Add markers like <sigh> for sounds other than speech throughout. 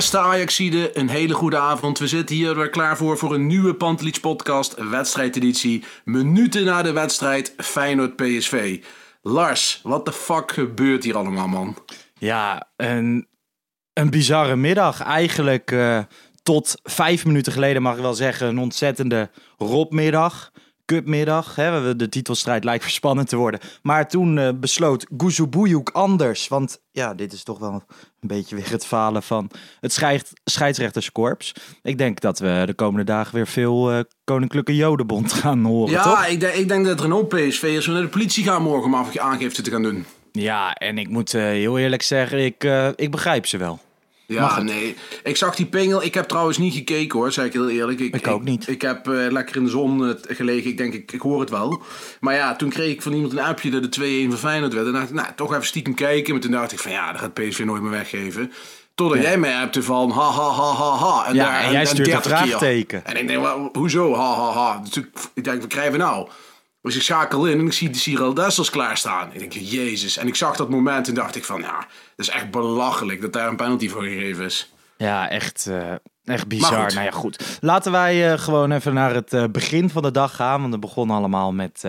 Beste Ajaxide, een hele goede avond. We zitten hier weer klaar voor voor een nieuwe Pantelich podcast, wedstrijdeditie. Minuten na de wedstrijd Feyenoord-PSV. Lars, wat de fuck gebeurt hier allemaal, man? Ja, een, een bizarre middag. Eigenlijk eh, tot vijf minuten geleden mag ik wel zeggen een ontzettende robmiddag. Cupmiddag. Hè? we- De titelstrijd lijkt weer spannend te worden. Maar toen eh, besloot Guzubuyuk anders. Want ja, dit is toch wel een beetje weer het falen van het scheids scheidsrechterskorps. Ik denk dat we de komende dagen weer veel eh, Koninklijke Jodenbond gaan horen, Ja, toch? ik denk, ik denk dat Renault PSV is naar de politie gaan morgen om af- aangifte te gaan doen. Ja, en ik moet eh, heel eerlijk zeggen, ik, ik begrijp ze wel. Ja, nee. Ik zag die pingel. Ik heb trouwens niet gekeken hoor, zeg ik heel eerlijk. Ik ook niet. Ik, heb eh, lekker in de zon eh, gelegen. Ik denk, ik, ik hoor het wel. Maar ja, toen kreeg ik van iemand een appje dat de 2-1 van Feyenoord werd. En dacht ik, nou, toch even stiekem kijken. Maar toen dacht ik van, ja, dat gaat PSV nooit meer weggeven. Totdat jij mij appte van, ha, ha, ha, ha, ha. En, Ja, en jij stuurt een 30 keer. vraagteken. En ik denk, hoezo, ha, ha, ha. Dus ik, ik denk, wat krijgen we nou? Dus ik schakel in en ik zie de Cyril Dessels klaarstaan. Ik denk, jezus. En ik zag dat moment en dacht ik van, ja, dat is echt belachelijk dat daar een penalty voor gegeven is. Ja, echt, eh, echt bizar. Nou ja, goed. Laten wij eh, gewoon even naar het eh, begin van de dag gaan. Want het begon allemaal met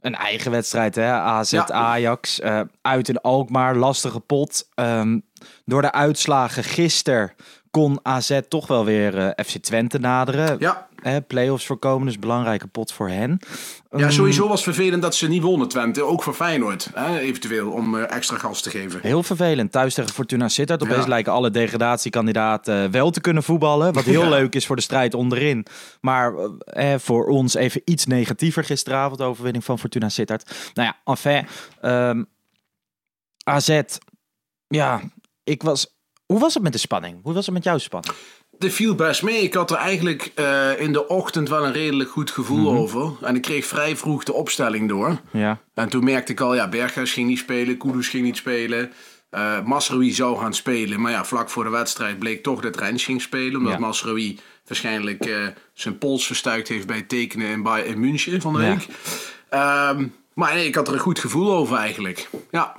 een eigen wedstrijd. Hè? AZ Ja. Ajax. uit in Alkmaar. Lastige pot. Ehm, door de uitslagen gisteren kon AZ toch wel weer FC Twente naderen. Ja. Hè, Playoffs voorkomen, dus belangrijke pot voor hen. Ja, sowieso was het vervelend dat ze niet wonnen, Twente. Ook voor Feyenoord, hè, eventueel, om eh, extra gas te geven. Heel vervelend. Thuis tegen Fortuna Sittard. Opeens Ja. lijken alle degradatiekandidaten eh, wel te kunnen voetballen. Wat heel Ja. leuk is voor de strijd onderin. Maar eh, eh, voor ons even iets negatiever gisteravond. De overwinning van Fortuna Sittard. Nou ja, enfin. ehm, AZ. Ja, ik was... Hoe was het met de spanning? Hoe was het met jouw spanning? Het viel best mee. Ik had er eigenlijk eh, in de ochtend wel een redelijk goed gevoel over. En ik kreeg vrij vroeg de opstelling door. Ja. En toen merkte ik al, ja, Berghuis ging niet spelen, Kudus ging niet spelen. eh Masraoui zou gaan spelen, maar ja, vlak voor de wedstrijd bleek toch dat Rens ging spelen. Omdat Ja. Masraoui waarschijnlijk eh, zijn pols verstuikt heeft bij het tekenen in, Bay- in München van de Ja. week. Ehm, maar nee, ik had er een goed gevoel over eigenlijk. Ja,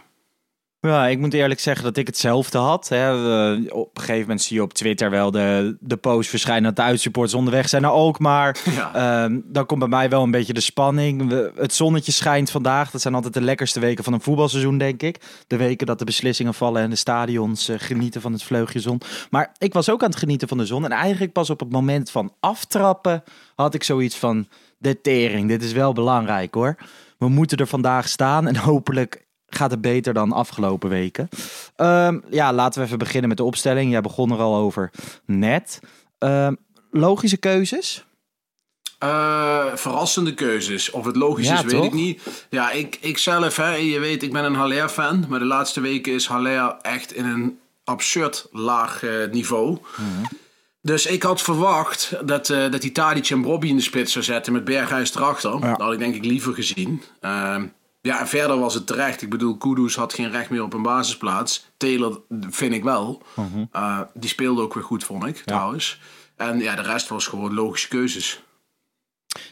Ja, ik moet eerlijk zeggen dat ik hetzelfde had. Hè. We- op een gegeven moment zie je op Twitter wel de, de post verschijnen dat de uitsupporters onderweg zijn naar Alkmaar. <laughs> Ja. Ehm, dan komt bij mij wel een beetje de spanning. We- het zonnetje schijnt vandaag. Dat zijn altijd de lekkerste weken van een voetbalseizoen, denk ik. De weken dat de beslissingen vallen en de stadions eh, genieten van het vleugje zon. Maar ik was ook aan het genieten van de zon. En eigenlijk pas op het moment van aftrappen had ik zoiets van... De tering, dit is wel belangrijk hoor. We moeten er vandaag staan en hopelijk gaat het beter dan afgelopen weken. Ehm, ja, laten we even beginnen met de opstelling. Jij begon er al over net. Ehm, logische keuzes? Eh, verrassende keuzes. Of het logisch Ja, is, weet toch? ik niet. Ja, ik, ik zelf, hè, je weet, ik ben een Haller-fan. Maar de laatste weken is Haller echt in een absurd laag eh, niveau. Dus ik had verwacht dat, eh dat hij Tadic en Bobby in de spits zou zetten met Berghuis erachter. Dat had ik denk ik liever gezien. Ja, en verder was het terecht. Ik bedoel, Kudus had geen recht meer op een basisplaats. Taylor vind ik wel. Eh, die speelde ook weer goed, vond ik, trouwens. En ja, de rest was gewoon logische keuzes.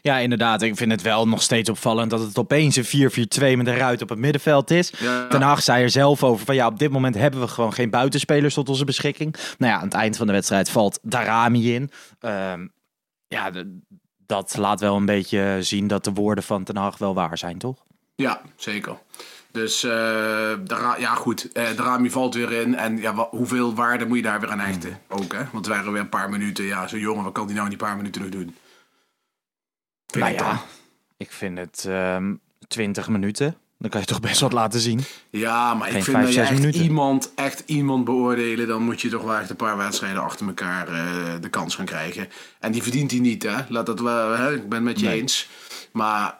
Ja, inderdaad. Ik vind het wel nog steeds opvallend dat het opeens een 4-4-2 met een ruit op het middenveld is. Ja. Ten Hag zei er zelf over van ja, op dit moment hebben we gewoon geen buitenspelers tot onze beschikking. Nou ja, aan het eind van de wedstrijd valt Darami in. Ehm, ja, de- dat laat wel een beetje zien dat de woorden van Ten Hag wel waar zijn, toch? Ja, zeker. Dus eh Dra- ja, goed. eh Drami valt weer in. En ja, hoeveel waarde moet je daar weer aan hechten? Ook, hè? Want het waren weer een paar minuten. Ja, zo'n jongen, wat kan die nou in die paar minuten nog doen? Vind nou ik ja, dan. ik vind het ehm 20 minuten. Dan kan je toch best wat laten zien. Ja, maar Geen ik vind dat je echt minuten. iemand, echt iemand beoordelen, dan moet je toch wel echt een paar wedstrijden achter elkaar eh, de kans gaan krijgen. En die verdient hij niet, hè? Laat dat wel, hè? Ik ben het met je Nee. eens. Maar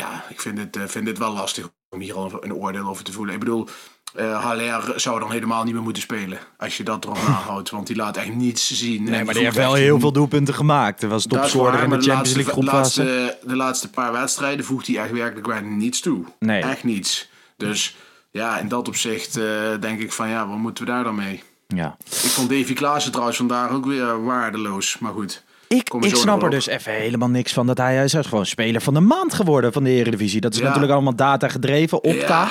ja, ik vind het, eh, vind het wel lastig om hier al een oordeel over te voelen. Ik bedoel, eh Haller zou dan helemaal niet meer moeten spelen. Als je dat erop <laughs> nahoudt, want die laat echt niets zien. Nee, maar die heeft wel heel veel doelpunten gemaakt. Hij was topscorer in de Champions League laatste, groepfase. de laatste paar wedstrijden voegt hij echt werkelijk bijna niets toe. Nee. Echt niets. Dus ja, in dat opzicht eh, denk ik van ja, wat moeten we daar dan mee? Ja. Ik vond Davy Klaassen trouwens vandaag ook weer waardeloos. Maar goed. Ik, ik snap er dus even helemaal niks van dat hij, hij is gewoon speler van de maand geworden van de Eredivisie. Dat is Ja. natuurlijk allemaal data gedreven, opta. Ja.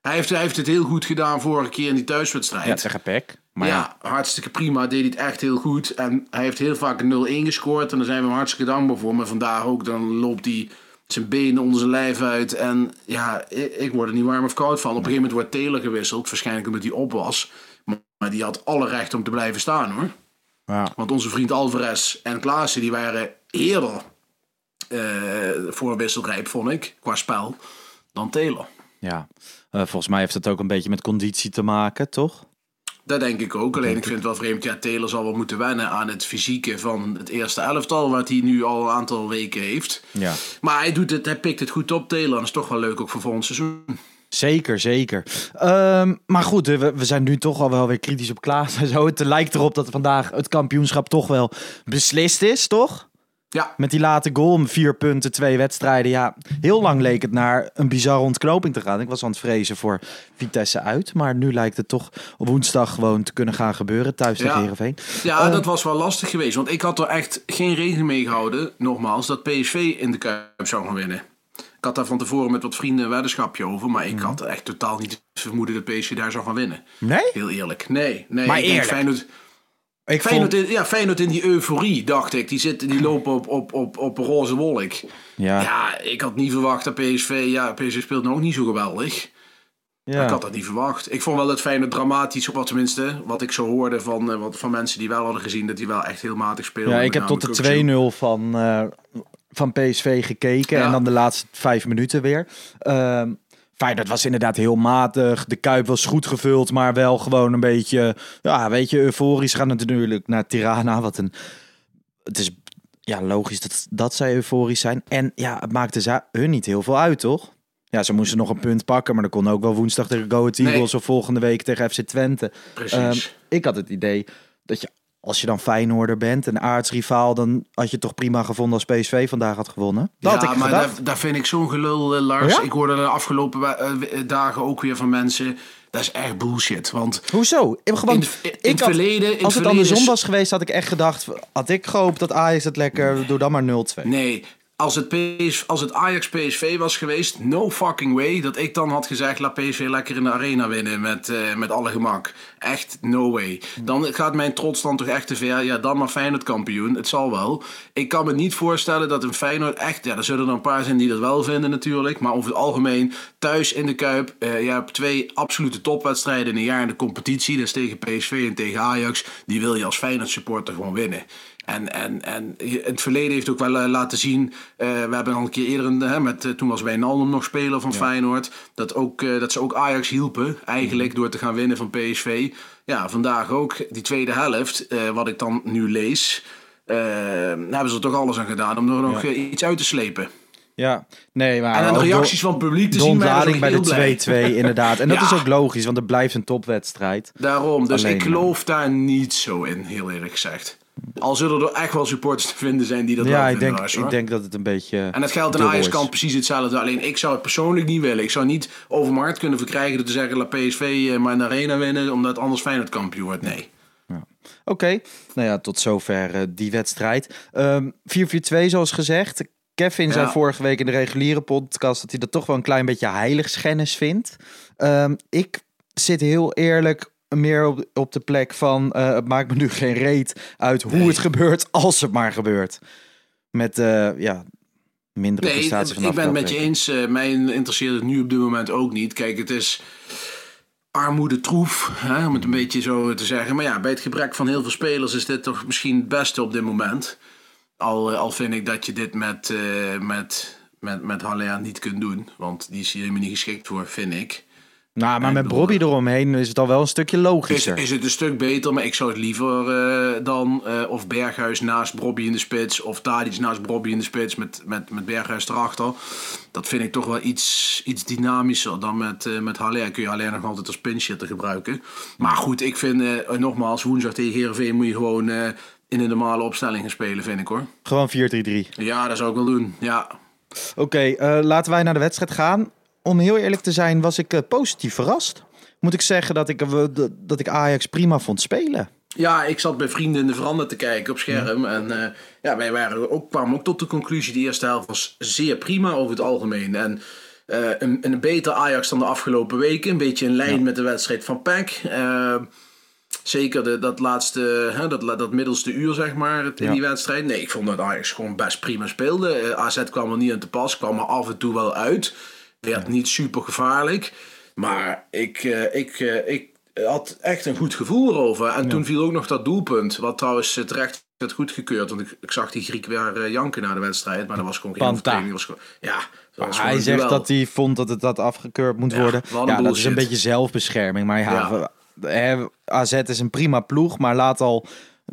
Hij, heeft, hij heeft het heel goed gedaan vorige keer in die thuiswedstrijd. Ja, tegen Peck. Maar ja. hartstikke prima. Deed hij het echt heel goed. En hij heeft heel vaak een 0-1 gescoord. En daar zijn we hem hartstikke dankbaar voor. Maar vandaag ook, dan loopt hij zijn benen onder zijn lijf uit. En ja, ik, ik word er niet warm of koud van. Op een gegeven moment wordt Taylor gewisseld. Waarschijnlijk omdat hij op was. Maar, maar die had alle recht om te blijven staan hoor. Ja. Want onze vriend Alvarez en Klaassen die waren eerder eh, voor wisselrijp, vond ik, qua spel, dan Taylor. ja. Eh, volgens mij heeft het ook een beetje met conditie te maken, toch? Dat denk ik ook. Alleen ik vind het wel vreemd. Ja, Taylor zal wel moeten wennen aan het fysieke van het eerste elftal. Wat hij nu al een aantal weken heeft. Ja. Maar hij, doet het, hij pikt het goed op, Taylor. En dat is toch wel leuk ook voor volgend seizoen. Zeker, zeker. Ehm, maar goed, we, we zijn nu toch al wel weer kritisch op Klaas en zo. Het lijkt erop dat vandaag het kampioenschap toch wel beslist is, toch? Ja, Met die late goal om vier punten, twee wedstrijden. Ja, heel lang leek het naar een bizarre ontknoping te gaan. Ik was aan het vrezen voor Vitesse uit. Maar nu lijkt het toch op woensdag gewoon te kunnen gaan gebeuren thuis tegen Ja. Heerenveen. ja Eh, dat was wel lastig geweest. Want ik had er echt geen rekening mee gehouden, nogmaals, dat PSV in de Kuip zou gaan winnen. Ik had daar van tevoren met wat vrienden een weddenschapje over. Maar ik had echt totaal niet vermoeden dat PSV daar zou gaan winnen. Nee? Heel eerlijk. Nee, nee. Maar ik eerlijk. Feyenoord, Ik Feyenoord, vond... in, ja, Feyenoord in die euforie, dacht ik. Die, zitten, die lopen op, op, op, op een roze wolk. Ja, Ja, ik had niet verwacht dat PSV... Ja, PSV speelt ook niet zo geweldig. ja. Ik had dat niet verwacht. Ik vond wel dat Feyenoord dramatisch, wat tenminste, wat ik zo hoorde van, eh, wat, van mensen die wel hadden gezien, dat die wel echt heel matig speelden. Ja, ik heb tot de Kukçu. 2-0 van, eh, van PSV gekeken. Ja. En dan de laatste vijf minuten weer. Ehm Feyenoord was inderdaad heel matig. De Kuip was goed gevuld, maar wel gewoon een beetje... Ja, weet je, euforisch gaan natuurlijk naar Tirana. Wat een... Het is ja, logisch dat, dat zij euforisch zijn. En ja, het maakte hun niet heel veel uit, toch? Ja, ze moesten nog een punt pakken, maar dat kon ook wel woensdag tegen Go Ahead Eagles Nee. of volgende week tegen FC Twente. Precies. Ehm, ik had het idee dat je, als je dan Feyenoorder bent, een aardsrivaal, dan had je het toch prima gevonden als PSV vandaag had gewonnen. Dat ja, had ik maar daar, daar vind ik zo'n gelul, eh, Lars. Ja? Ik hoorde de afgelopen eh, eh, dagen ook weer van mensen... Dat is echt bullshit, want... Hoezo? Ik, gewoon, In het- in ik het verleden- in als het verleden andersom is- was geweest, had ik echt gedacht, had ik gehoopt dat Ajax het lekker, doe dan maar 0-2. Nee, als het, PS, als het Ajax PSV was geweest, no fucking way dat ik dan had gezegd laat PSV lekker in de arena winnen met, eh, met alle gemak. Echt no way. Dan gaat mijn trots dan toch echt te ver. Ja, dan maar Feyenoord kampioen. Het zal wel. Ik kan me niet voorstellen dat een Feyenoord echt... Ja, er zullen er een paar zijn die dat wel vinden natuurlijk. Maar over het algemeen, thuis in de Kuip. eh, je hebt twee absolute topwedstrijden in een jaar in de competitie. Dat is tegen PSV en tegen Ajax. Die wil je als Feyenoord supporter gewoon winnen. En, en, en het verleden heeft ook wel eh, laten zien. eh, we hebben al een keer eerder, een, hè, met, eh, toen was Wijnaldum nog speler van Feyenoord. Dat, ook, dat ze ook Ajax hielpen, eigenlijk door te gaan winnen van PSV. Ja, vandaag ook, die tweede helft, wat ik dan nu lees. hebben ze er toch alles aan gedaan om er nog iets uit te slepen. Ja, nee, maar En de reacties van het publiek te de zien. bij de blij. 2-2 <laughs> inderdaad. En dat Ja. is ook logisch, want het blijft een topwedstrijd. Daarom, dus Alleen, ik geloof daar niet zo in, heel eerlijk gezegd. Al zullen er echt wel supporters te vinden zijn die dat Ja, ik denk, ik dat het een beetje En dat geldt aan Ajax kant precies hetzelfde. Alleen ik zou het persoonlijk niet willen. Ik zou niet over mijn hart kunnen verkrijgen door te zeggen... laat PSV eh, maar de arena winnen... omdat anders Feyenoord kampioen wordt. Nee. Oké, nou ja, tot zover uh, die wedstrijd. Um, 4-4-2 zoals gezegd. Kevin zei vorige week in de reguliere podcast dat hij dat toch wel een klein beetje heiligschennis vindt. Um, ik zit heel eerlijk meer op, op de plek van uh, het maakt me nu geen reet uit hoe het gebeurt als het maar gebeurt. Met uh, ja, mindere nee, prestaties van ik ben het met je eens. Uh, mij interesseert het nu op dit moment ook niet. Kijk, het is armoede troef, hè, om het een beetje zo te zeggen. Maar ja, bij het gebrek van heel veel spelers is dit toch misschien het beste op dit moment. Al, al vind ik dat je dit met, uh, met, met, met Haller niet kunt doen. Want die is hier helemaal niet geschikt voor, vind ik. Nou, maar met Bobby eromheen is het al wel een stukje logischer. Is, is het een stuk beter, maar ik zou het liever uh, dan uh, of Berghuis naast Bobby in de spits of Tadic naast Bobby in de spits met, met, met Berghuis erachter. Dat vind ik toch wel iets, iets dynamischer dan met, uh, met Haller. Kun je Haller nog altijd als pinchitter gebruiken. Maar goed, ik vind nogmaals, woensdag tegen Heerenveen moet je gewoon in een normale opstelling gaan spelen, vind ik hoor. Gewoon 4-3-3. Ja, dat zou ik wel doen, ja. Oké, okay, laten wij naar de wedstrijd gaan om heel eerlijk te zijn, was ik uh, positief verrast. Moet ik zeggen dat ik, uh, dat ik Ajax prima vond spelen. Ja, ik zat bij vrienden in de veranda te kijken op scherm. En uh, ja, wij waren ook, kwamen ook tot de conclusie: de eerste helft was zeer prima over het algemeen. En een, een beter Ajax dan de afgelopen weken. Een beetje in lijn met de wedstrijd van PEC. Zeker de, dat laatste, hè, dat, dat middelste uur, zeg maar, in die wedstrijd. Nee, ik vond dat Ajax gewoon best prima speelde. AZ kwam er niet aan te pas, kwam er af en toe wel uit werd niet super gevaarlijk. Maar ik, uh, ik, uh, ik had echt een goed gevoel erover. En toen viel ook nog dat doelpunt. Wat trouwens terecht werd goedgekeurd. Want ik, ik zag die Griek weer uh, janken na de wedstrijd. Maar dat was gewoon geen. Was gewoon, ja, hij zegt dat hij vond dat het dat afgekeurd moet worden. Ja, dat is een beetje zelfbescherming. Maar ja, ja. AZ is een prima ploeg. Maar laat al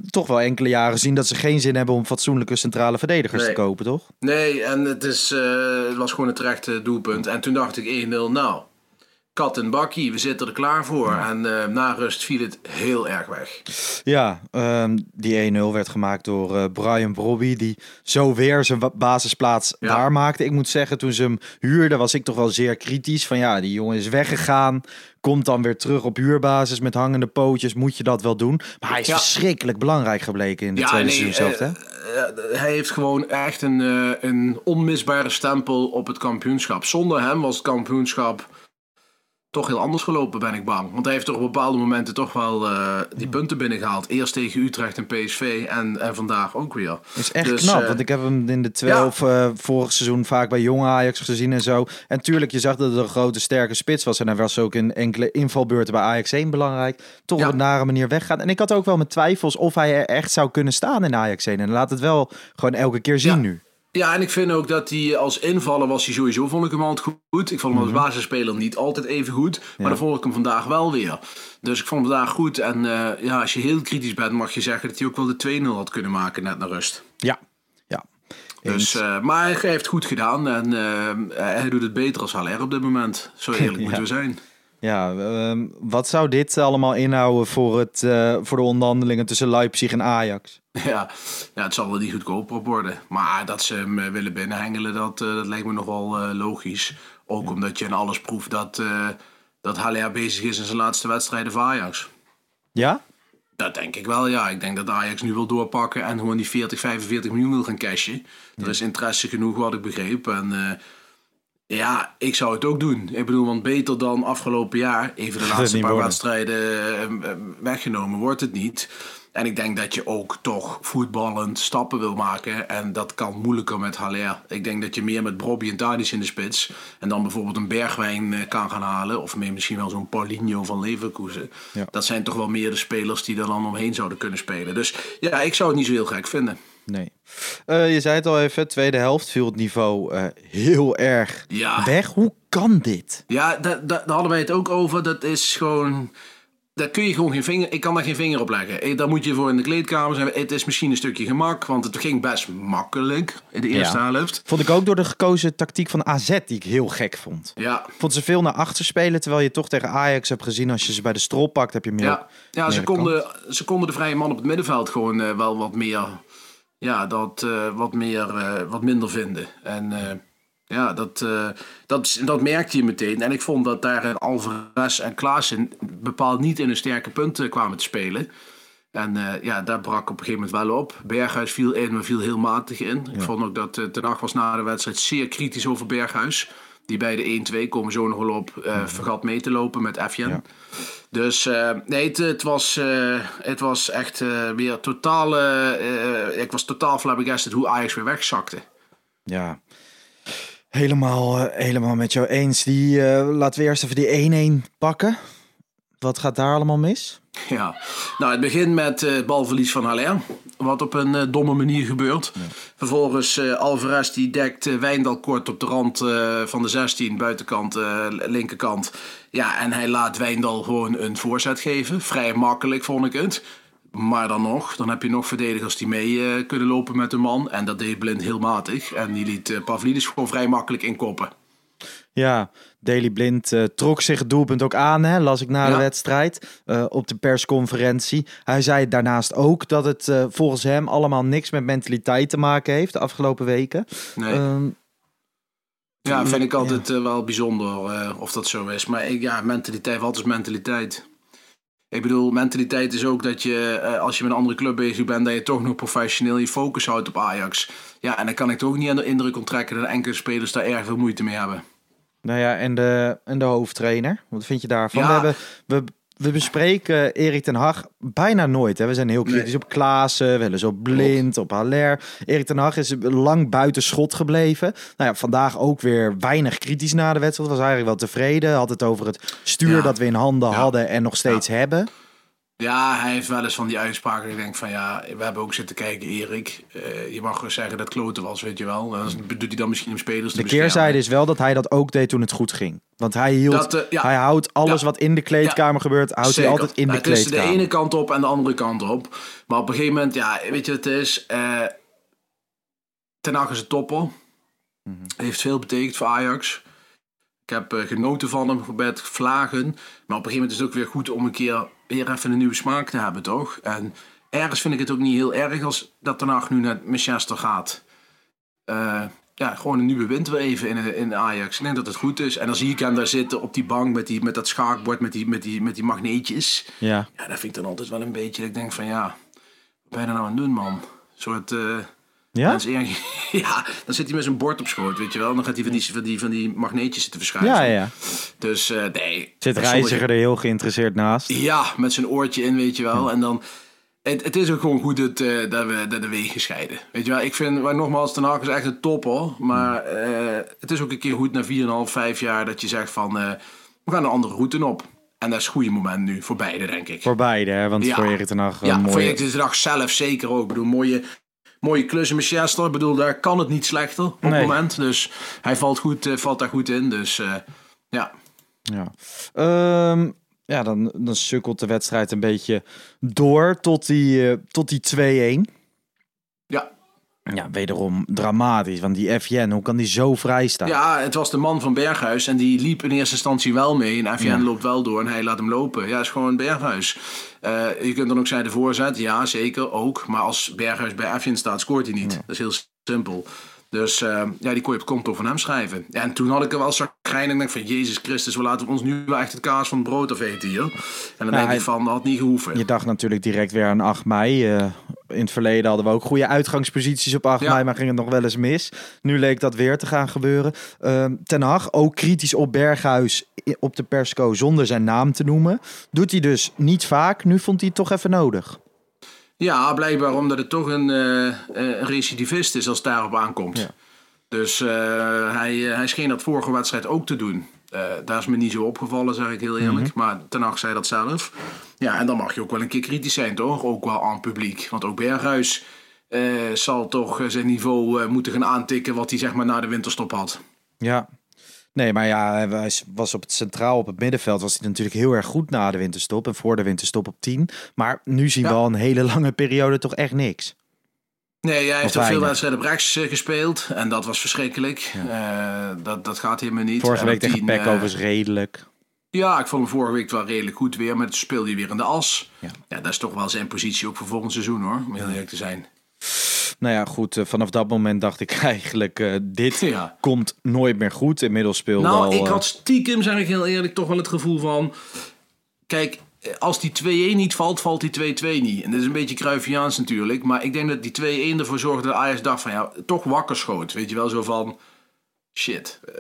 toch wel enkele jaren zien dat ze geen zin hebben om fatsoenlijke centrale verdedigers te kopen, toch? Nee, en het, is, uh, het was gewoon een terecht doelpunt. En toen dacht ik 1-0, nou, kat en bakkie, we zitten er klaar voor. En uh, na rust viel het heel erg weg. Ja, um, die 1-0 werd gemaakt door uh, Brian Brobby, die zo weer zijn basisplaats ja. waarmaakte. Ik moet zeggen, toen ze hem huurden, was ik toch wel zeer kritisch. Van ja, die jongen is weggegaan, komt dan weer terug op huurbasis met hangende pootjes. Moet je dat wel doen? Maar hij is ja. verschrikkelijk belangrijk gebleken in de tweede nee, seizoen zelf, hè? hij heeft gewoon echt een, een onmisbare stempel op het kampioenschap. Zonder hem was het kampioenschap toch heel anders gelopen, ben ik bang. Want hij heeft toch op bepaalde momenten toch wel uh, die punten binnengehaald. Eerst tegen Utrecht en PSV en, en vandaag ook weer. Dat is echt dus, knap, uh, want ik heb hem in de 12 ja. uh, vorig seizoen vaak bij jonge Ajax gezien en zo. En tuurlijk, je zag dat het een grote sterke spits was. En hij was ook in enkele invalbeurten bij Ajax 1 belangrijk. Toch ja. op een nare manier weggaan. En ik had ook wel mijn twijfels of hij er echt zou kunnen staan in Ajax 1. En laat het wel gewoon elke keer zien ja. nu. Ja, en ik vind ook dat hij als invaller was hij sowieso, vond ik hem altijd goed. Ik vond hem als basisspeler niet altijd even goed. Maar ja. dan vond ik hem vandaag wel weer. Dus ik vond hem vandaag goed. En uh, ja, als je heel kritisch bent, mag je zeggen dat hij ook wel de 2-0 had kunnen maken net naar rust. Ja, ja. Dus, uh, maar hij heeft goed gedaan en uh, hij doet het beter als Haller op dit moment. Zo eerlijk <laughs> ja. moeten we zijn. Ja, uh, wat zou dit allemaal inhouden voor, het, uh, voor de onderhandelingen tussen Leipzig en Ajax? <laughs> Ja, ja het zal wel niet goedkoper worden. Maar dat ze hem uh, willen binnenhengelen, dat, uh, dat lijkt me nog wel logisch. Ook ja. omdat je in alles proeft dat, dat Haller bezig is in zijn laatste wedstrijden voor Ajax. Ja? Dat denk ik wel, ja. Ik denk dat Ajax nu wil doorpakken en gewoon die 40, 45 miljoen wil gaan cashen. Er is interesse genoeg, wat ik begreep. En ja, ik zou het ook doen. Ik bedoel, want beter dan afgelopen jaar, even de laatste paar worden. wedstrijden weggenomen, wordt het niet. En ik denk dat je ook toch voetballend stappen wil maken. En dat kan moeilijker met Haller. Ik denk dat je meer met Bobby en Tadic in de spits. En dan bijvoorbeeld een Bergwijn kan gaan halen. Of misschien wel zo'n Paulinho van Leverkusen. Ja. Dat zijn toch wel meer de spelers die er dan omheen zouden kunnen spelen. Dus ja, ik zou het niet zo heel gek vinden. Nee. Uh, je zei het al even, tweede helft viel het niveau uh, heel erg ja. weg. Hoe kan dit? Ja, daar, daar hadden wij het ook over. Dat is gewoon daar kun je gewoon geen vinger, ik kan daar geen vinger op leggen. Daar moet je voor in de kleedkamer zijn. Het is misschien een stukje gemak, want het ging best makkelijk in de eerste ja. helft. Vond ik ook door de gekozen tactiek van AZ, die ik heel gek vond. Ja. Vond ze veel naar achter spelen, terwijl je toch tegen Ajax hebt gezien, als je ze bij de strop pakt, heb je meer. Ja, ja ze, konden, ze konden de vrije man op het middenveld gewoon uh, wel wat meer, ja, dat, uh, wat, meer uh, wat minder vinden. En ja, dat, dat, dat merkte je meteen. En ik vond dat daar Alvarez en Klaassen bepaald niet in een sterke punten kwamen te spelen. En eh, ja, daar brak op een gegeven moment wel op. Berghuis viel in, maar viel heel matig in. Ik vond ook dat uh, Ten Hag was na de wedstrijd zeer kritisch over Berghuis. Die bij de 1-2 komen zo nog wel op. Uh, vergat mee te lopen met Efjen. Ja. Dus nee, het, was, het was echt weer totaal... ik was totaal flabbergasted hoe Ajax weer wegzakte. Ja, helemaal, helemaal met jou eens. Die, laten we eerst even die 1-1 pakken. Wat gaat daar allemaal mis? Ja, nou het begint met uh, het balverlies van Haller. Wat op een uh, domme manier gebeurt. Ja. Vervolgens uh, Alvarez die dekt Wijndal kort op de rand van de 16, buitenkant, linkerkant. Ja, en hij laat Wijndal gewoon een voorzet geven. Vrij makkelijk vond ik het. Maar dan nog, dan heb je nog verdedigers die mee kunnen lopen met de man. En dat deed Blind heel matig. En die liet Pavlidis gewoon vrij makkelijk inkoppen. Ja, Daily Blind uh, trok zich het doelpunt ook aan, hè, las ik na ja. de wedstrijd uh, op de persconferentie. Hij zei daarnaast ook dat het uh, volgens hem allemaal niks met mentaliteit te maken heeft de afgelopen weken. Nee. Um, ja, vind ik altijd ja. wel bijzonder of dat zo is. Maar ja, mentaliteit, wat is mentaliteit? Ik bedoel, mentaliteit is ook dat je, als je met een andere club bezig bent, dat je toch nog professioneel je focus houdt op Ajax. Ja, en dan kan ik toch ook niet aan de indruk onttrekken dat enkele spelers daar erg veel moeite mee hebben. Nou ja, en de, en de hoofdtrainer. Wat vind je daarvan? Ja. We, hebben, we, we bespreken Erik ten Hag bijna nooit. Hè. We zijn heel kritisch nee. op Klaassen, wel eens op Blind, op Haller. Erik ten Hag is lang buiten schot gebleven. Nou ja, vandaag ook weer weinig kritisch na de wedstrijd. Was eigenlijk wel tevreden. Had het over het stuur ja. dat we in handen ja. hadden en nog steeds hebben. Ja, hij heeft wel eens van die uitspraken. Ik denk van ja, we hebben ook zitten kijken, Erik. Uh, je mag gewoon zeggen dat kloten was, weet je wel. Dan doet hij dan misschien om spelers te De keerzijde is wel dat hij dat ook deed toen het goed ging. Want hij hield, dat, uh, ja. hij houdt alles ja. wat in de kleedkamer ja. gebeurt, houdt Zeker. hij altijd in de het kleedkamer. Het is de ene kant op en de andere kant op. Maar op een gegeven moment, ja, weet je wat het is? Uh, Ten Hag is een topper. Mm -hmm. Heeft veel betekend voor Ajax. Ik heb genoten van hem met vlagen. Maar op een gegeven moment is het ook weer goed om een keer weer even een nieuwe smaak te hebben, toch? En ergens vind ik het ook niet heel erg als dat daarna nu naar Manchester gaat. Uh, ja, gewoon een nieuwe wind weer even in, in Ajax. Ik denk dat het goed is. En dan zie ik hem daar zitten op die bank met, die, met dat schaakbord, met die, met, die, met die magneetjes. Ja. ja, dat vind ik dan altijd wel een beetje. Ik denk van ja, wat ben je nou aan het doen, man? Een soort. Uh, ja? <laughs> ja, dan zit hij met zijn bord op schoot, weet je wel. Dan gaat hij van die, van die, van die magneetjes zitten verschuiven. Ja, ja. Dus uh, nee. Zit Reiziger er heel geïnteresseerd naast? Ja, met zijn oortje in, weet je wel. Ja. En dan... Het, het, is ook gewoon goed dat, uh, dat, we, dat de wegen scheiden. Weet je wel, ik vind, maar nogmaals, Ten Hag is echt een top hoor. Maar uh, het is ook een keer goed na 4,5, 5 jaar dat je zegt van... Uh, we gaan een andere route op. En dat is een goede moment nu voor beide, denk ik. Voor beide, hè? Want ja. voor Erik ten Hag... Ja, mooie... voor Erik ten Hag zelf zeker ook. Ik bedoel, mooie mooie klus in Manchester. Ik bedoel, daar kan het niet slechter op het moment. Dus hij valt, goed, uh, valt daar goed in. Dus uh, ja. Ja, um, ja dan, dan sukkelt de wedstrijd een beetje door tot die, uh, tot die 2-1. Ja. Wederom dramatisch. Want die FJN, hoe kan die zo vrij staan? Ja, het was de man van Berghuis. En die liep in eerste instantie wel mee. En ja. loopt wel door en hij laat hem lopen. Ja, is gewoon Berghuis. Uh, je kunt dan ook zeggen de voorzet. Ja, zeker, ook. Maar als Berghuis bij FJN staat, scoort hij niet. Ja. Dat is heel simpel. Dus uh, ja, die kon je op het konto van hem schrijven. En toen had ik er wel zagrijnig en denk van... Jezus Christus, we laten ons nu wel echt het kaas van het brood afeten hier. En dan nou, denk hij, ik van, dat had niet gehoeven. Je dacht natuurlijk direct weer aan 8 mei. Uh, in het verleden hadden we ook goede uitgangsposities op 8 ja. mei... maar ging het nog wel eens mis. Nu leek dat weer te gaan gebeuren. Uh, Ten Hag, ook kritisch op Berghuis op de persco... zonder zijn naam te noemen. Doet hij dus niet vaak. Nu vond hij het toch even nodig. Ja, blijkbaar omdat het toch een, uh, een recidivist is als het daarop aankomt. Ja. Dus uh, hij, hij scheen dat vorige wedstrijd ook te doen. Uh, daar is me niet zo opgevallen, zeg ik heel eerlijk. Mm -hmm. Maar Ten Hag zei dat zelf. Ja, en dan mag je ook wel een keer kritisch zijn, toch? Ook wel aan het publiek. Want ook Berghuis zal toch zijn niveau moeten gaan aantikken... wat hij zeg maar na de winterstop had. Ja, Nee, maar ja, hij was op het centraal, op het middenveld, was hij natuurlijk heel erg goed na de winterstop. En voor de winterstop op 10. Maar nu zien ja. we al een hele lange periode toch echt niks. Nee, hij heeft ook veel wedstrijden op rechts gespeeld. En dat was verschrikkelijk. Ja. Uh, dat, dat gaat helemaal niet. Vorige week tegen Pek uh, overigens redelijk. Ja, ik vond hem vorige week wel redelijk goed weer. Maar toen speelde hij weer in de as. Ja. ja, dat is toch wel zijn positie ook voor volgend seizoen hoor. Om heel eerlijk te zijn. Nou ja, goed. Uh, vanaf dat moment dacht ik <laughs> eigenlijk, uh, dit ja. komt nooit meer goed. Inmiddels speelde nou, al... ik had stiekem, zeg ik heel eerlijk, toch wel het gevoel van... Kijk, als die 2-1 niet valt, valt die 2-2 niet. En dat is een beetje Cruyffiaans natuurlijk. Maar ik denk dat die 2-1 ervoor zorgde dat Ajax dacht van ja, toch wakker schoot. Weet je wel, zo van shit, eh,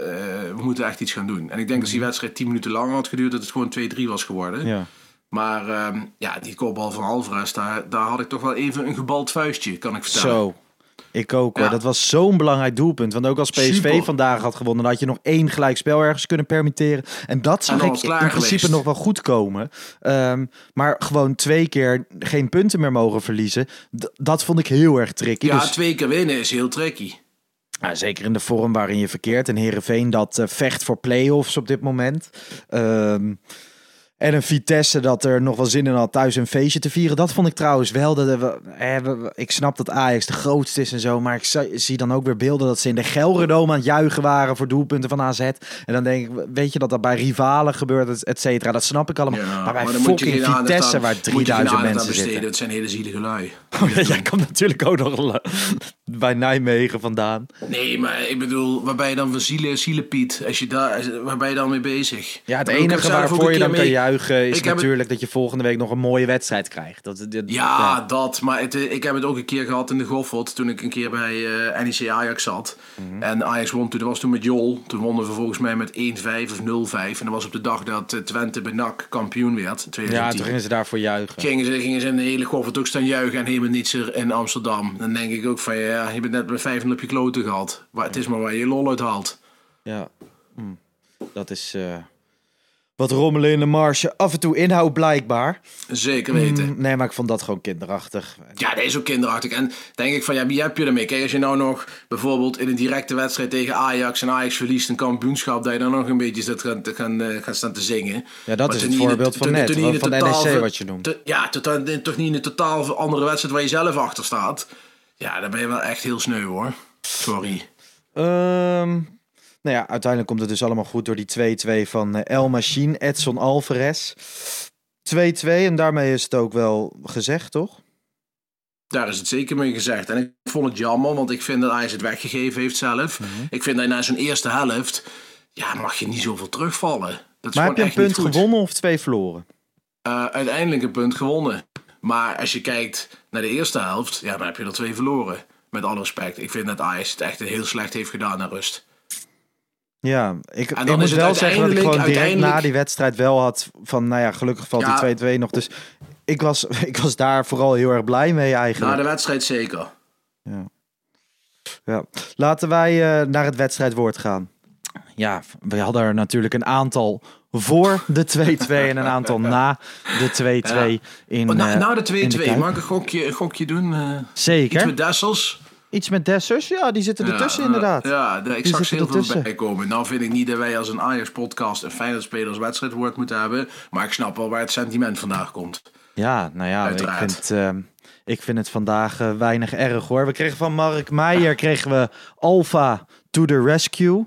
we moeten echt iets gaan doen. En ik denk dat die wedstrijd 10 minuten langer had geduurd, dat het gewoon 2-3 was geworden. Ja. Maar ehm, ja, die kopbal van Alvarez, daar, daar had ik toch wel even een gebald vuistje, kan ik vertellen. Zo. Ik ook hoor. Ja. Dat was zo'n belangrijk doelpunt. Want ook als PSV Super. vandaag had gewonnen, dan had je nog één gelijkspel ergens kunnen permitteren. En dat zag ik in principe geweest. nog wel goed komen. Ehm, maar gewoon twee keer geen punten meer mogen verliezen. d- dat vond ik heel erg tricky. Ja, Dus- twee keer winnen is heel tricky. Ja, zeker in de vorm waarin je verkeert. En Herenveen dat eh, vecht voor play-offs op dit moment. Ehm, en een Vitesse dat er nog wel zin in had thuis een feestje te vieren. Dat vond ik trouwens wel. Dat we, eh, ik snap dat Ajax de grootste is en zo. Maar ik zie- dan ook weer beelden dat ze in de Gelredome aan het juichen waren voor doelpunten van AZ. En dan denk ik, weet je dat dat bij rivalen gebeurt, et- et cetera. Dat snap ik allemaal. Ja, maar bij je fucking Vitesse aan- waar moet je geen 3000 aandacht aan mensen zitten. Het zijn hele zielige lui. <laughs> Oh, ja, jij komt natuurlijk ook nog bij Nijmegen vandaan. Nee, maar ik bedoel, waar ben je dan van zielen, zielenpiet? Als je daar, waar ben je dan mee bezig? Ja, het enige waarvoor je dan kan mee- juichen is Ik heb het- natuurlijk dat je volgende week nog een mooie wedstrijd krijgt. Dat, dat- Ja, dat. Maar het, eh, ik heb het ook een keer gehad in de Goffert. Toen ik een keer bij eh, NEC Ajax zat. Mhm. En Ajax won toen. Dat was toen met Jol. Toen wonnen we volgens mij met 1-5 of 0-5. En dat was op de dag dat eh, Twente bij NAC kampioen werd. ja, 2010. toen gingen ze daarvoor juichen. Gingen ze, gingen ze in de hele Goffert ook staan juichen en helemaal niets er in Amsterdam. Dan denk ik ook van ja, je bent net met 5 op je kloten gehad. Maar het is maar waar je lol uit haalt. Ja, Hm. dat is wat rommelen in de marge. Af en toe inhoud blijkbaar. Zeker weten. Mm, nee, maar ik vond dat gewoon kinderachtig. Ja, dat is ook kinderachtig. En denk ik van, ja, wie heb je ermee? Kijk, als je nou nog bijvoorbeeld in een directe wedstrijd tegen Ajax en Ajax verliest een kampioenschap, dat je dan nog een beetje zit gaan, te- gaan, eh, gaan staan te zingen. Ja, dat Maar is het in voorbeeld van net, van de NEC wat je noemt. ja, toch niet in een totaal andere wedstrijd waar je zelf achter staat. Ja, dan ben je wel echt heel sneu hoor. Sorry. Ehm, nou ja, uiteindelijk komt het dus allemaal goed door die 2-2 van eh, El Machine, Edson Alvarez. 2-2 en daarmee is het ook wel gezegd, toch? Daar is het zeker mee gezegd. En ik vond het jammer, want ik vind dat Ajax het weggegeven heeft zelf. Mhm. Ik vind dat na zo'n eerste helft, ja, mag je niet zoveel terugvallen. Dat is Maar heb je een punt gewonnen of twee verloren? Eh, uiteindelijk een punt gewonnen. Maar als je kijkt naar de eerste helft, ja, dan heb je er twee verloren. Met alle respect. Ik vind dat Ajax het echt heel slecht heeft gedaan naar rust. Ja, ik, En ik dan moet is het wel zeggen dat ik gewoon uiteindelijk- direct na die wedstrijd wel had van, nou ja, gelukkig valt Ja. die 2-2 nog. Dus ik was, <laughs> ik was daar vooral heel erg blij mee Na eigenlijk. de wedstrijd zeker. Ja. Laten wij eh, naar het wedstrijdwoord gaan. Ja, we hadden er natuurlijk een aantal voor de 2-2 en een aantal <laughs> na de 2-2 in Oh, na, eh, na de in 2-2, Kuip. mag ik een gokje, een gokje doen? Eh, Zeker. iets met Dessels? Iets met Dessers, ja, die zitten ertussen inderdaad. Ja, ik Die zag heel veel bij komen. Nou vind ik niet dat wij als een Ajax-podcast een fijne spelers wedstrijdwoord moeten hebben. Maar ik snap wel waar het sentiment vandaan komt. Ja, nou ja, ik Uiteraard. vind, ehm, ik vind het vandaag eh, weinig erg hoor. We kregen van Mark Meijer kregen we Alpha to the Rescue.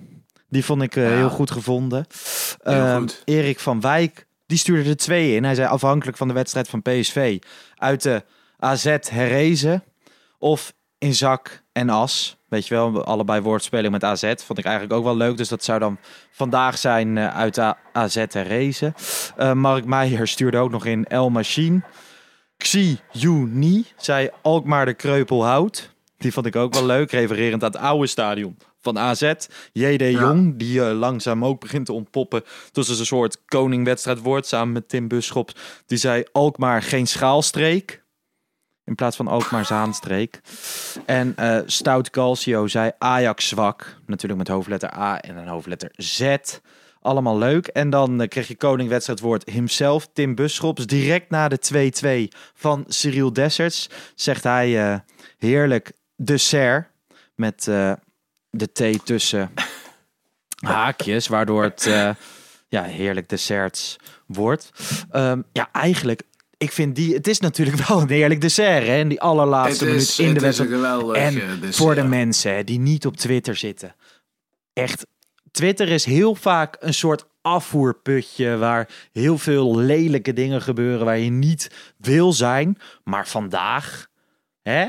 Die vond ik eh, Ja. heel goed gevonden. Heel Ehm, goed. Erik van Wijk, die stuurde er twee in. Hij zei afhankelijk van de wedstrijd van PSV uit de AZ herrezen of in zak en as. Weet je wel, allebei woordspeling met AZ. Vond ik eigenlijk ook wel leuk. Dus dat zou dan vandaag zijn eh, uit de AZ herrezen. Eh Mark Meijer stuurde ook nog in El Machine. Xi Yu zei Alkmaar de Kreupel houdt. Die vond ik ook wel leuk, refererend aan het oude stadion van AZ. JD Jong, die eh, langzaam ook begint te ontpoppen. Tussen een soort koningwedstrijd wordt samen met Tim Buschops. Die zei Alkmaar geen schaalstreek. In plaats van Alkmaar Zaanstreek. <laughs> En eh, Stout Calcio zei Ajax zwak. Natuurlijk met hoofdletter A en een hoofdletter Z. Allemaal leuk. En dan eh, kreeg je koningwedstrijdwoord himself, Tim Buschops. Direct na de 2-2 van Cyril Desserts zegt hij eh, heerlijk dessert. Met de T tussen <laughs> haakjes, waardoor het ja, heerlijk desserts wordt. Ehm, ja, eigenlijk, ik vind die, het is natuurlijk <laughs> wel een heerlijk dessert, hè? In die allerlaatste Het minuut in de wedstrijd. En dessert. voor de mensen die niet op Twitter zitten. Echt, Twitter is heel vaak een soort afvoerputje waar heel veel lelijke dingen gebeuren waar je niet wil zijn. Maar vandaag, hè?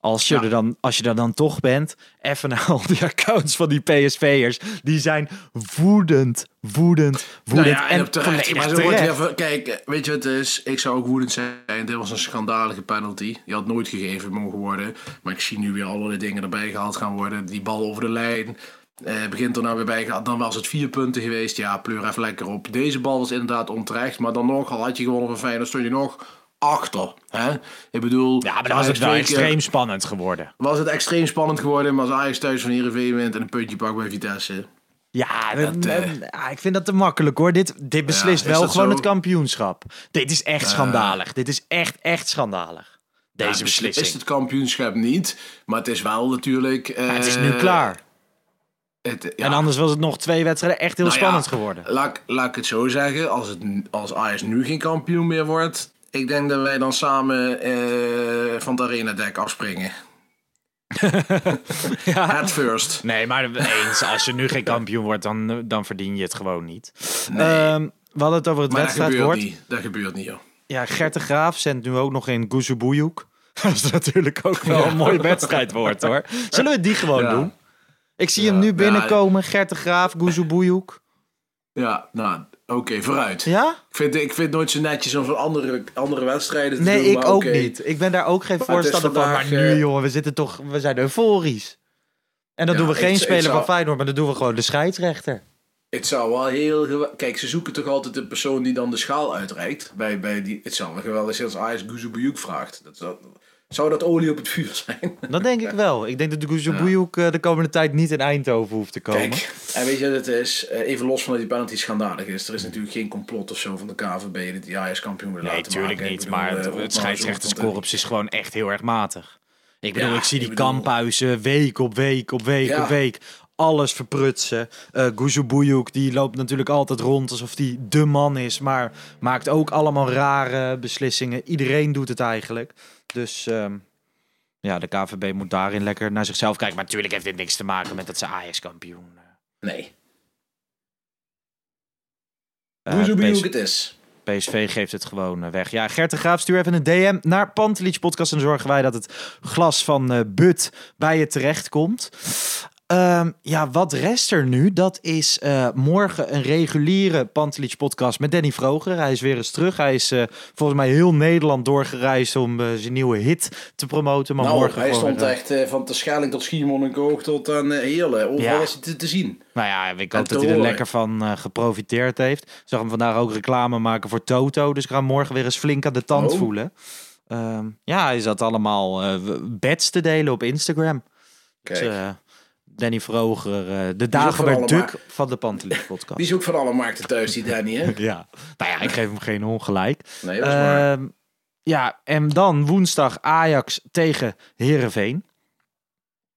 Als je, Ja. er dan, als je er dan toch bent, even naar al die <laughs> accounts van die PSV'ers. Die zijn woedend, woedend, woedend. Nou ja, en, terecht. Maar van- kijk, weet je wat het is? Ik zou ook woedend zijn. Dit was een schandalige penalty. Die had nooit gegeven mogen worden. Maar ik zie nu weer allerlei dingen erbij gehaald gaan worden. Die bal over de lijn. eh, begint er nou weer bij. Dan was het vier punten geweest. Ja, pleur even lekker op. Deze bal was inderdaad onterecht. Maar dan nog, al had je gewonnen van Feyenoord, stond je nog achter. Hè? Ik bedoel... Ja, maar dan was het wel extreem spannend geworden. Was het extreem spannend geworden. Maar als Ajax thuis van Heerenveen wint en een puntje pakt bij Vitesse... Ja, Dat, en- eh, ja, ik vind dat te makkelijk hoor. Dit, dit beslist is wel gewoon zo? het kampioenschap. Dit is echt schandalig. Dit is echt, echt schandalig. Deze Ja, beslissing. is het kampioenschap niet. Maar het is wel natuurlijk... Ja, het is eh, nu klaar. Het. En anders was het nog twee wedstrijden echt heel Nou spannend geworden. Laat, ik- laat ik het zo zeggen. Als, het, als Ajax nu geen kampioen meer wordt... Ik denk dat wij dan samen eh, van het arena-dek afspringen. <laughs> At first. Nee, maar eens, als je nu geen kampioen wordt, dan, dan verdien je het gewoon niet. Nee. Ehm, we hadden het over het dat wedstrijdwoord. niet. Dat gebeurt niet, joh. Ja, Gert de Graaf zendt nu ook nog in Guzubuyuk. <laughs> Dat is natuurlijk ook wel een mooi wedstrijdwoord hoor. Zullen we die gewoon Ja. doen? Ik zie Ja. hem nu Ja. binnenkomen. Gert de Graaf, Guzubuyuk. Ja, nou, oké, vooruit. Ja? Ik, vind, ik vind het nooit zo netjes om van andere, andere wedstrijden te Nee, doen. ik maar ook niet. Ik ben daar ook geen Maar voorstander van. Maar nu eh, jongen, we zitten toch, we zijn euforisch. En dan Ja, doen we ik- geen ik speler zou- van Feyenoord, maar dan doen we gewoon de scheidsrechter. Het zou wel heel. Kijk, ze zoeken toch altijd de persoon die dan de schaal uitreikt. Bij, bij die, het zou wel geweldig zijn als Ajax Guzubuyuk vraagt. Dat zou, zou dat olie op het vuur zijn? <laughs> Dat denk ik wel. Ik denk dat de Guzubuyuk eh, de komende tijd niet in Eindhoven hoeft te komen. Kijk, en weet je wat het is? Eh, Even los van dat die penalty schandalig is. Er is natuurlijk geen complot of zo van de KVB dat die Ajax kampioen wil Nee, laten tuurlijk maken. Ik niet. bedoel, Maar eh, het, het scheidsrechterskorps is gewoon echt heel erg matig. Ik bedoel, Ja, ik zie die ik bedoel- kamphuizen week op week op week Ja. op week. Alles verprutsen. Guzubuyuk, die loopt natuurlijk altijd rond alsof hij de man is. Maar maakt ook allemaal rare beslissingen. Iedereen doet het eigenlijk. Dus ehm, ja, de KVB moet daarin lekker naar zichzelf kijken. Maar natuurlijk heeft dit niks te maken met dat ze Ajax kampioen. Nee, eh, Guzubuyuk PS het is. PSV geeft het gewoon weg. Ja, Gert de Graaf, stuur even een DM naar Pantelich Podcast. En dan zorgen wij dat het glas van But bij je terechtkomt. Ehm, ja, wat rest er nu? Dat is eh, morgen een reguliere Pantelich podcast met Danny Vroger. Hij is weer eens terug. Hij is eh, volgens mij heel Nederland doorgereisd om eh, zijn nieuwe hit te promoten. Maar Nou, morgen hij stond echt van Terschelling tot Schiermonnikoog tot aan Heerlen. Overal Ja. is hij te, te zien. Nou ja, ik hoop dat hij er lekker van geprofiteerd heeft. Ik zag hem vandaag ook reclame maken voor Toto. Dus ik ga hem morgen weer eens flink aan de tand Oh. voelen. Ehm, ja, hij zat allemaal bets te delen op Instagram. Kijk, Dus, Danny Vroger, eh, de Dagobert Duck ma- van de Pantelich podcast. die is ook van alle markten thuis, die Danny, hè? <laughs> Ja, nou ja, ik geef hem geen ongelijk. Nee, dat is waar. Ehm, ja, en dan woensdag Ajax tegen Herenveen.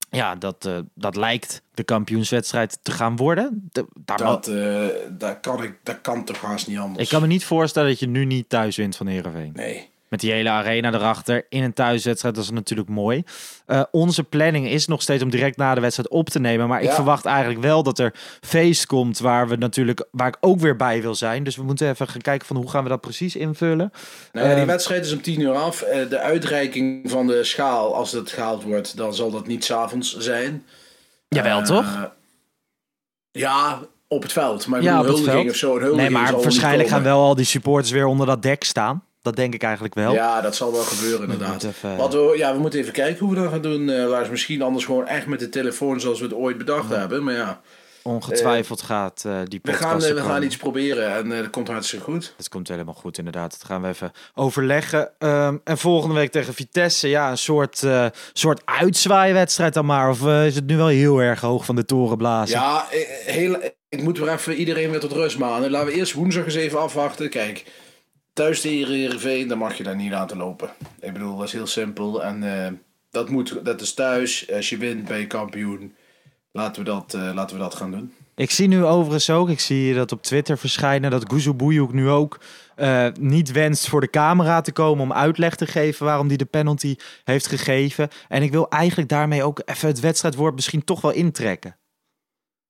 Ja, dat, eh, dat lijkt de kampioenswedstrijd te gaan worden. De- daar Dat, eh, dat, kan ik, dat kan toch haast niet anders. Ik kan me niet voorstellen dat je nu niet thuis wint van Herenveen. Nee. Met die hele arena erachter in een thuiswedstrijd, dat is natuurlijk mooi. Eh, onze planning is nog steeds om direct na de wedstrijd op te nemen. Maar ik Ja. verwacht eigenlijk wel dat er feest komt waar we natuurlijk, waar ik ook weer bij wil zijn. Dus we moeten even gaan kijken van hoe gaan we dat precies invullen. Nou ja, die Eh, wedstrijd is om tien uur af. Eh, de uitreiking van de schaal, als het gehaald wordt, dan zal dat niet s'avonds zijn. Jawel, Eh, toch? Ja, op het veld. Maar Ja, bedoel, op het huldiging veld. of zo. Nee, maar waarschijnlijk gaan wel al die supporters weer onder dat dek staan. Dat denk ik eigenlijk wel. Ja, dat zal wel gebeuren inderdaad. even- Wat we, ja, we moeten even kijken hoe we dat gaan doen. eh Lars, misschien anders gewoon echt met de telefoon zoals we het ooit bedacht hebben. Maar ja, Ongetwijfeld gaat eh, die we podcast gaan, eh, er we gaan iets proberen en eh, dat komt hartstikke goed. Het komt helemaal goed, inderdaad. Dat gaan we even overleggen. Ehm, en volgende week tegen Vitesse, ja, een soort, eh soort uitzwaaiwedstrijd dan maar. Of eh, is het nu wel heel erg hoog van de toren blazen? Ja, eh, heel, ik moet weer even iedereen weer tot rust manen. Laten we eerst woensdag eens even afwachten. Kijk, thuis tegen Heerenveen, dan mag je daar niet laten lopen. Ik bedoel, dat is heel simpel. En eh, dat, moet, dat is thuis. Als je wint, ben je kampioen. Laten we dat, eh, laten we dat gaan doen. Ik zie nu overigens ook, ik zie dat op Twitter verschijnen, dat Guzubuyuk nu ook eh, niet wenst voor de camera te komen om uitleg te geven waarom hij de penalty heeft gegeven. En ik wil eigenlijk daarmee ook even het wedstrijdwoord misschien toch wel intrekken.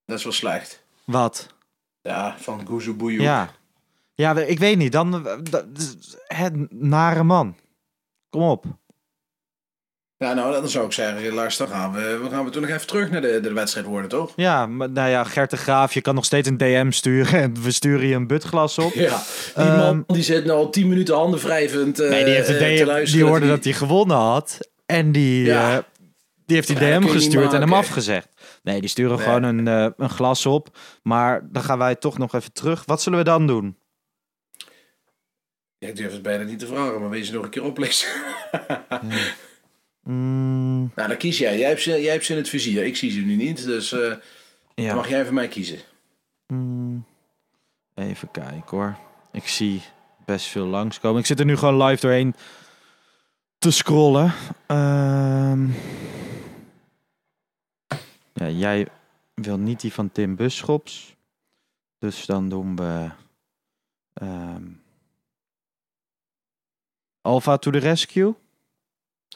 Dat is wel slecht. Wat? Ja, van Guzu Bouyou. Ja. Ja, ik weet niet. Dan, eh, dat- het nare man. Kom op. Ja, nou, dan zou ik zeggen, luister, dan gaan we, we gaan we toen nog even terug naar de, de wedstrijd worden, toch? Ja, maar, nou ja, Gert de Graaf, je kan nog steeds een DM sturen en we sturen je een butglas op. <laughs> Ja, die man die zit nou al 10 minuten handen wrijvend uh, nee, die, heeft uh, DM, luisteren. die hoorde dat hij gewonnen had en die, Ja. eh, die heeft die Ja, DM gestuurd en hem afgezegd. Nee, die sturen Nee. gewoon een, eh, een glas op. Maar dan gaan wij toch nog even terug. Wat zullen we dan doen? Ja, ik durf het bijna niet te vragen, maar wees je nog een keer oplezen. Mm, nou, dan kies jij. Jij hebt, ze, jij hebt ze in het vizier. Ik zie ze nu niet, dus ja. mag jij voor mij kiezen. Mm, even kijken hoor. Ik zie best veel langskomen. Ik zit er nu gewoon live doorheen te scrollen. Ehm, ja, jij wil niet die van Tim Buschops. Dus dan doen we... ehm Alpha to the Rescue.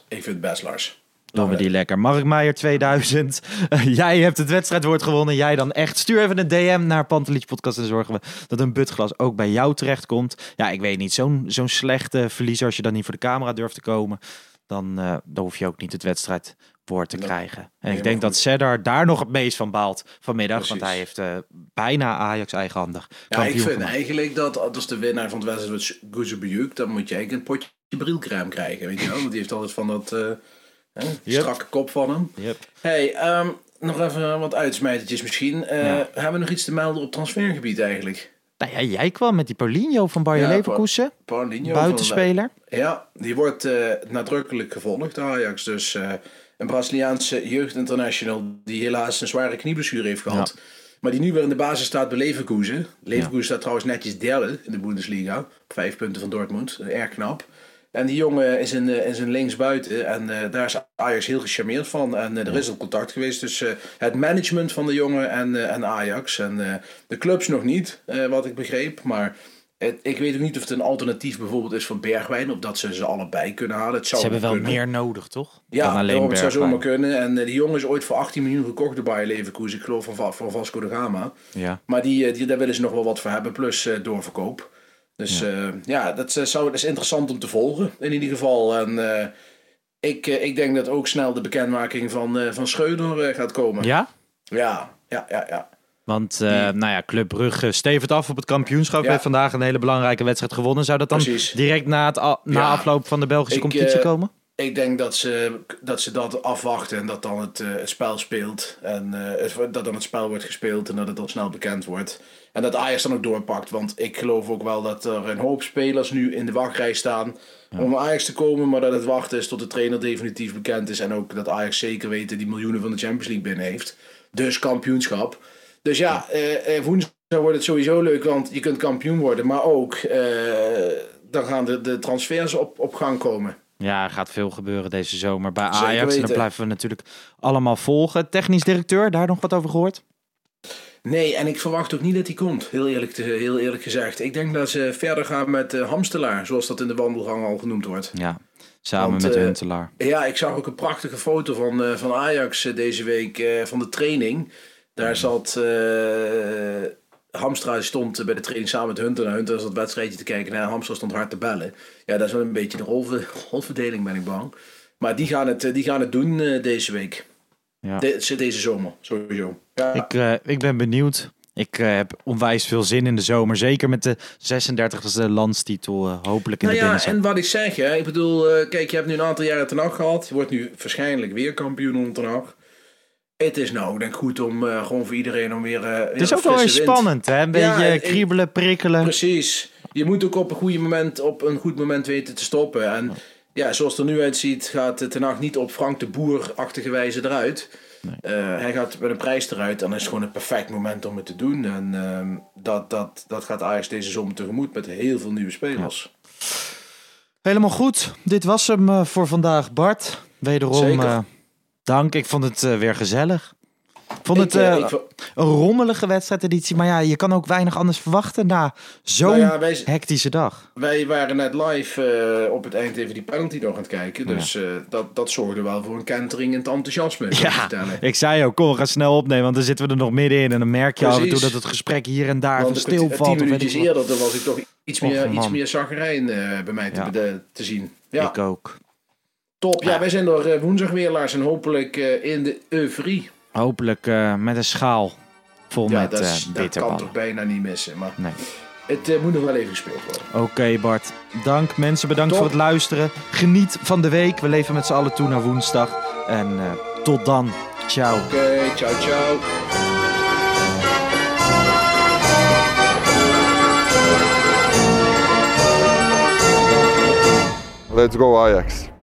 Ik vind het best, Lars. Doen we die lekker. Mark Meijer 2000. <laughs> jij hebt het wedstrijdwoord gewonnen. Jij dan echt. Stuur even een DM naar Pantelietje Podcast en zorgen we dat een butglas ook bij jou terechtkomt. Ja, ik weet niet. Zo'n zo'n slechte verliezer als je dan niet voor de camera durft te komen. Dan, eh, dan hoef je ook niet het wedstrijdwoord te krijgen. En Nee, ik denk dat Seddar daar nog het meest van baalt vanmiddag. Want hij heeft eh, bijna Ajax eigenhandig. Ja, ik vind gemaakt. eigenlijk dat als de winnaar van het wedstrijd Guzebujuk, dan moet eigenlijk een potje brilcrème krijgen, weet je wel? Want die heeft altijd van dat eh, hè, Yep. strakke kop van hem. Yep. Hey, ehm, nog even wat uitsmijtertjes misschien. Eh, Ja. Hebben we nog iets te melden op transfergebied eigenlijk? Nou ja, jij kwam met die Paulinho van Bayer Ja, Leverkusen. Paulinho Buitenspeler. Van, ja, die wordt eh, nadrukkelijk gevolgd door Ajax. Dus eh, een Braziliaanse jeugdinternational die helaas een zware knieblessure heeft gehad. Maar die nu weer in de basis staat bij Leverkusen. Leverkusen staat trouwens netjes derde in de Bundesliga. Op vijf punten van Dortmund. Erg knap. En die jongen is een, is een linksbuiten. En eh, daar is Ajax heel gecharmeerd van. En eh, er is al contact geweest tussen het management van de jongen en, eh, en Ajax. En eh, de clubs nog niet, eh, wat ik begreep. Maar het, ik weet ook niet of het een alternatief bijvoorbeeld is voor Bergwijn. Of dat ze ze allebei kunnen halen. Het zou Ze hebben wel kunnen. meer nodig, toch? Ja, dan alleen het zou zomaar kunnen. En eh, die jongen is ooit voor 18 miljoen gekocht door Bayer Leverkusen. Ik geloof van, Va- van Vasco da Gama. Ja. Maar die, eh, die, daar willen ze nog wel wat voor hebben. Plus eh, doorverkoop. Dus ja, ja dat, eh, zou, dat is interessant om te volgen. In ieder geval. En eh, ik, eh, ik denk dat ook snel de bekendmaking van, eh, van eh, gaat komen. Ja? ja, ja, ja. ja. Want, eh, nou ja, Club Brugge stevend af op het kampioenschap. Ja. Heeft vandaag een hele belangrijke wedstrijd gewonnen. Zou dat dan Precies. direct na, het na Ja. afloop van de Belgische Ik, competitie eh, komen? Ik denk dat ze, dat ze dat afwachten en dat dan het, eh, het spel speelt. En eh, dat dan het spel wordt gespeeld en dat het dan snel bekend wordt. En dat Ajax dan ook doorpakt. Want ik geloof ook wel dat er een hoop spelers nu in de wachtrij staan om Ajax te komen. Maar dat het wachten is tot de trainer definitief bekend is. En ook dat Ajax zeker weten die miljoenen van de Champions League binnen heeft. Dus kampioenschap. Dus ja, eh, eh, woensdag wordt het sowieso leuk, want je kunt kampioen worden. Maar ook, dan gaan de, de transfers op, op gang komen. Ja, er gaat veel gebeuren deze zomer bij Ajax. En dat blijven we natuurlijk allemaal volgen. Technisch directeur, daar nog wat over gehoord? Nee, en ik verwacht ook niet dat hij komt, heel eerlijk, te, heel eerlijk gezegd. Ik denk dat ze verder gaan met eh, Hamstelaar, zoals dat in de wandelgang al genoemd wordt. Ja, samen Want, met eh, Huntelaar. Ja, ik zag ook een prachtige foto van, eh, van Ajax deze week van de training. Daar zat Hamstra stond bij de training samen met Hunter. En Hunter zat het wedstrijdje te kijken en Hamstra stond hard te bellen. Ja, dat is wel een beetje de rolver, <laughs> rolverdeling, ben ik bang. Maar die gaan het, eh, die gaan het doen eh, deze week. Ja. De- deze zomer, sowieso. Ja. Ik, eh, ik ben benieuwd. Ik heb onwijs veel zin in de zomer. Zeker met de 36e landstitel hopelijk in Nou de ja, en wat ik zeg, hè, ik bedoel, kijk, je hebt nu een aantal jaren ten Hag gehad. Je wordt nu waarschijnlijk weer kampioen onder ten Hag. Het is nou, denk ik, goed om eh, gewoon voor iedereen om weer. eh, Het is ook wel eens spannend, hè? Een beetje Ja, kriebelen, prikkelen. Precies. Je moet ook op een, goede moment, op een goed moment weten te stoppen. En ja, zoals het er nu uitziet, gaat Ten Hag niet op Frank de Boer-achtige wijze eruit. Eh, hij gaat met een prijs eruit en dat is gewoon het perfect moment om het te doen. En ehm, dat, dat, dat gaat Ajax deze zomer tegemoet met heel veel nieuwe spelers. Helemaal goed. Dit was hem voor vandaag, Bart. Wederom dank. Ik vond het eh, weer gezellig. Ik vond Ik, het eh, eh, ik een rommelige wedstrijdeditie. Maar ja, je kan ook weinig anders verwachten na zo'n Nou ja, wij- hectische dag. Wij waren net live op het eind even die penalty nog aan het kijken. Dus dat, dat zorgde wel voor een kentering in het enthousiasme. Ja, ik zei ook, kom, we gaan snel opnemen, want dan zitten we er nog middenin. En dan merk je af en toe Precies. dat het gesprek hier en daar stilvalt. tien minuutjes eerder dan was ik toch iets Och, meer, iets meer zagrijn bij mij te, te zien. Ja. Ik ook. Top. Ja, wij zijn er eh, woensdag weer, Lars. En hopelijk eh, in de euforie. Hopelijk eh, met een schaal vol Ja, met dat, is, dat kan bitterballen. toch bijna niet missen. Maar Nee. het eh, moet nog wel even gespeeld worden. Oké Bart, dank mensen, bedankt Top. voor het luisteren. Geniet van de week, we leven met z'n allen toe naar woensdag. En eh, tot dan, ciao. Oké, ciao, ciao. Let's go Ajax.